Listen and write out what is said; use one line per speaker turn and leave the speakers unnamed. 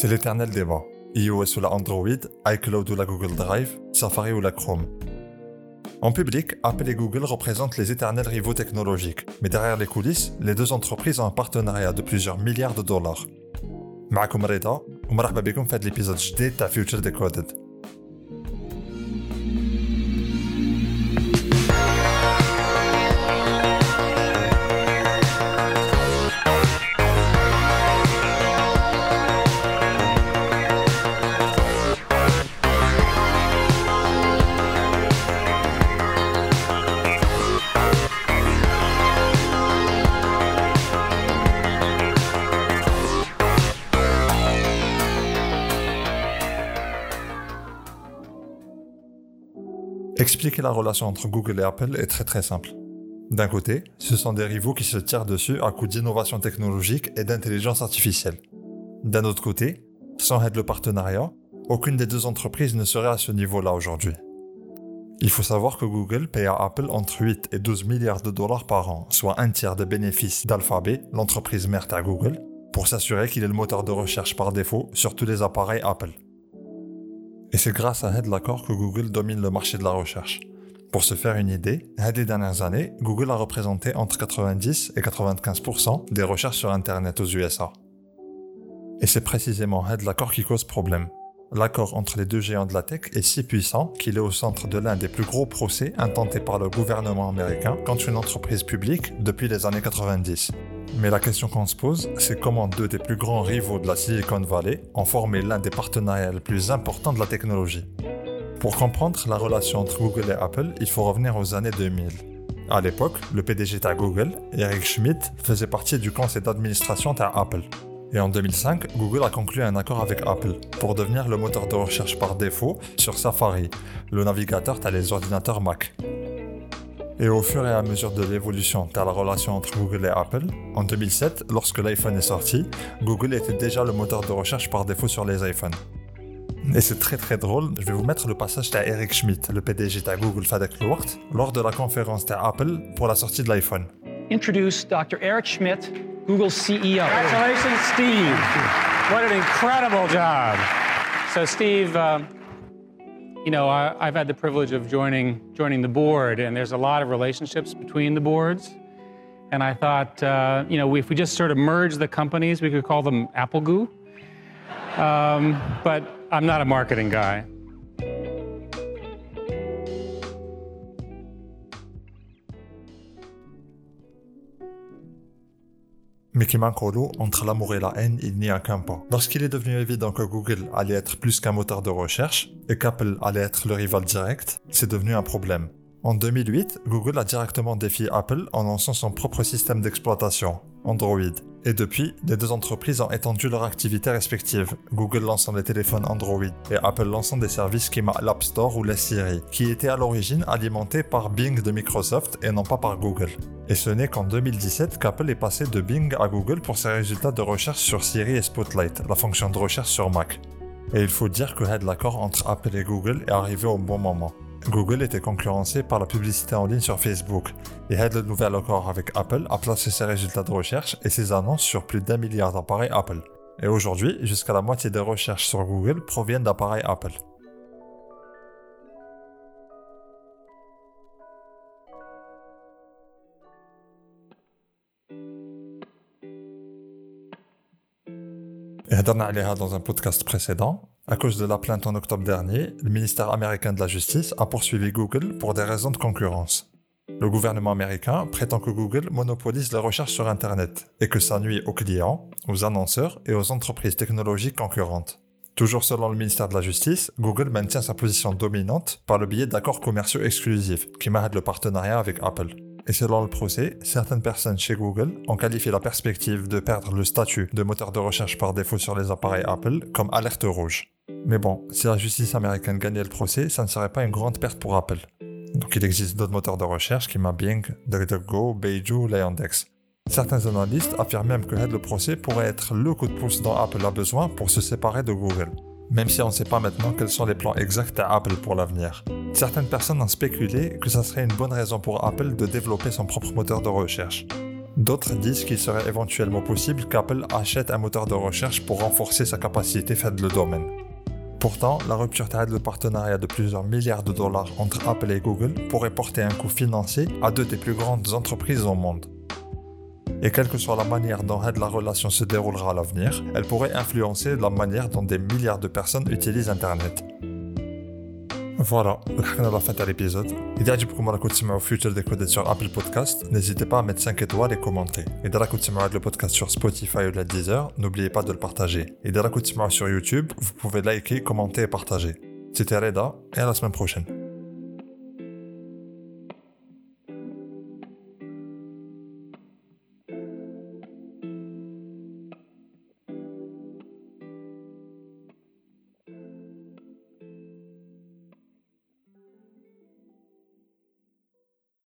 C'est l'éternel débat. iOS ou la Android, iCloud ou la Google Drive, Safari ou la Chrome. En public, Apple et Google représentent les éternels rivaux technologiques, mais derrière les coulisses, les deux entreprises ont un partenariat de plusieurs milliards de dollars. معكم رضا ومرحبا بكم في هذا الابيزود الجديد تاع فيوتشر ديكودد Expliquer la relation entre Google et Apple est très très simple. D'un côté, ce sont des rivaux qui se tirent dessus à coup d'innovation technologique et d'intelligence artificielle. D'un autre côté, sans aide le partenariat, aucune des deux entreprises ne serait à ce niveau-là aujourd'hui. Il faut savoir que Google paye à Apple entre 8 et 12 milliards de dollars par an, soit un tiers des bénéfices d'Alphabet, l'entreprise mère à Google, pour s'assurer qu'il est le moteur de recherche par défaut sur tous les appareils Apple. Et c'est grâce à l'accord que Google domine le marché de la recherche. Pour se faire une idée, les dernières années, Google a représenté entre 90 et 95% des recherches sur Internet aux USA. Et c'est précisément l'accord qui cause problème. L'accord entre les deux géants de la tech est si puissant qu'il est au centre de l'un des plus gros procès intentés par le gouvernement américain contre une entreprise publique depuis les années 90. Mais la question qu'on se pose, c'est comment deux des plus grands rivaux de la Silicon Valley ont formé l'un des partenariats les plus importants de la technologie. Pour comprendre la relation entre Google et Apple, il faut revenir aux années 2000. À l'époque, le PDG de Google, Eric Schmidt, faisait partie du conseil d'administration de Apple. Et en 2005, Google a conclu un accord avec Apple pour devenir le moteur de recherche par défaut sur Safari, le navigateur as les ordinateurs Mac. Et au fur et à mesure de l'évolution de la relation entre Google et Apple, en 2007, lorsque l'iPhone est sorti, Google était déjà le moteur de recherche par défaut sur les iPhones. Et c'est très très drôle, je vais vous mettre le passage d'Eric Schmidt, le PDG de Google Fadek Lewart, lors de la conférence d'Apple pour la sortie de l'iPhone.
Introduce Dr. Eric Schmidt, Google's CEO.
Congratulations, Steve. What an incredible job. So, Steve, uh, you know, I, have had the privilege of joining joining the board, and there's a lot of relationships between the boards. And I thought, uh, you know, if we just sort of merge the companies, we could call them Apple Goo. Um, but I'm not a marketing guy.
Mais qui entre l'amour et la haine, il n'y a qu'un pas. Lorsqu'il est devenu évident que Google allait être plus qu'un moteur de recherche et qu'Apple allait être le rival direct, c'est devenu un problème. En 2008, Google a directement défié Apple en lançant son propre système d'exploitation, Android. Et depuis, les deux entreprises ont étendu leur activité respective, Google lançant des téléphones Android et Apple lançant des services qui l'App Store ou la Siri, qui étaient à l'origine alimentés par Bing de Microsoft et non pas par Google. Et ce n'est qu'en 2017 qu'Apple est passé de Bing à Google pour ses résultats de recherche sur Siri et Spotlight, la fonction de recherche sur Mac. Et il faut dire que l'accord entre Apple et Google est arrivé au bon moment. Google était concurrencé par la publicité en ligne sur Facebook et Head le nouvel accord avec Apple a placé ses résultats de recherche et ses annonces sur plus d'un milliard d'appareils Apple. Et aujourd'hui, jusqu'à la moitié des recherches sur Google proviennent d'appareils Apple. Et dans un podcast précédent, à cause de la plainte en octobre dernier, le ministère américain de la Justice a poursuivi Google pour des raisons de concurrence. Le gouvernement américain prétend que Google monopolise la recherche sur Internet et que ça nuit aux clients, aux annonceurs et aux entreprises technologiques concurrentes. Toujours selon le ministère de la Justice, Google maintient sa position dominante par le biais d'accords commerciaux exclusifs qui marquent le partenariat avec Apple. Et selon le procès, certaines personnes chez Google ont qualifié la perspective de perdre le statut de moteur de recherche par défaut sur les appareils Apple comme alerte rouge. Mais bon, si la justice américaine gagnait le procès, ça ne serait pas une grande perte pour Apple. Donc il existe d'autres moteurs de recherche qui Bing, DuckDuckGo, Beiju, Yandex. Certains analystes affirment même que le procès pourrait être le coup de pouce dont Apple a besoin pour se séparer de Google. Même si on ne sait pas maintenant quels sont les plans exacts à Apple pour l'avenir. Certaines personnes ont spéculé que ça serait une bonne raison pour Apple de développer son propre moteur de recherche. D'autres disent qu'il serait éventuellement possible qu'Apple achète un moteur de recherche pour renforcer sa capacité faire le domaine. Pourtant, la rupture de partenariat de plusieurs milliards de dollars entre Apple et Google pourrait porter un coût financier à deux des plus grandes entreprises au monde. Et quelle que soit la manière dont la relation se déroulera à l'avenir, elle pourrait influencer la manière dont des milliards de personnes utilisent Internet. Voilà, on a la de l'épisode. Si vous avez écouté Future Decoded sur Apple Podcast, n'hésitez pas à mettre 5 étoiles et commenter. Et si vous écouté le podcast sur Spotify ou la Deezer, n'oubliez pas de le partager. Et si vous sur YouTube, vous pouvez liker, commenter et partager. C'était Reda, et à la semaine prochaine.